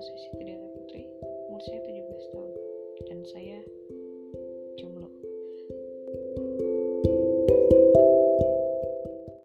Nama saya Siti Dela Putri, umur saya 17 tahun, dan saya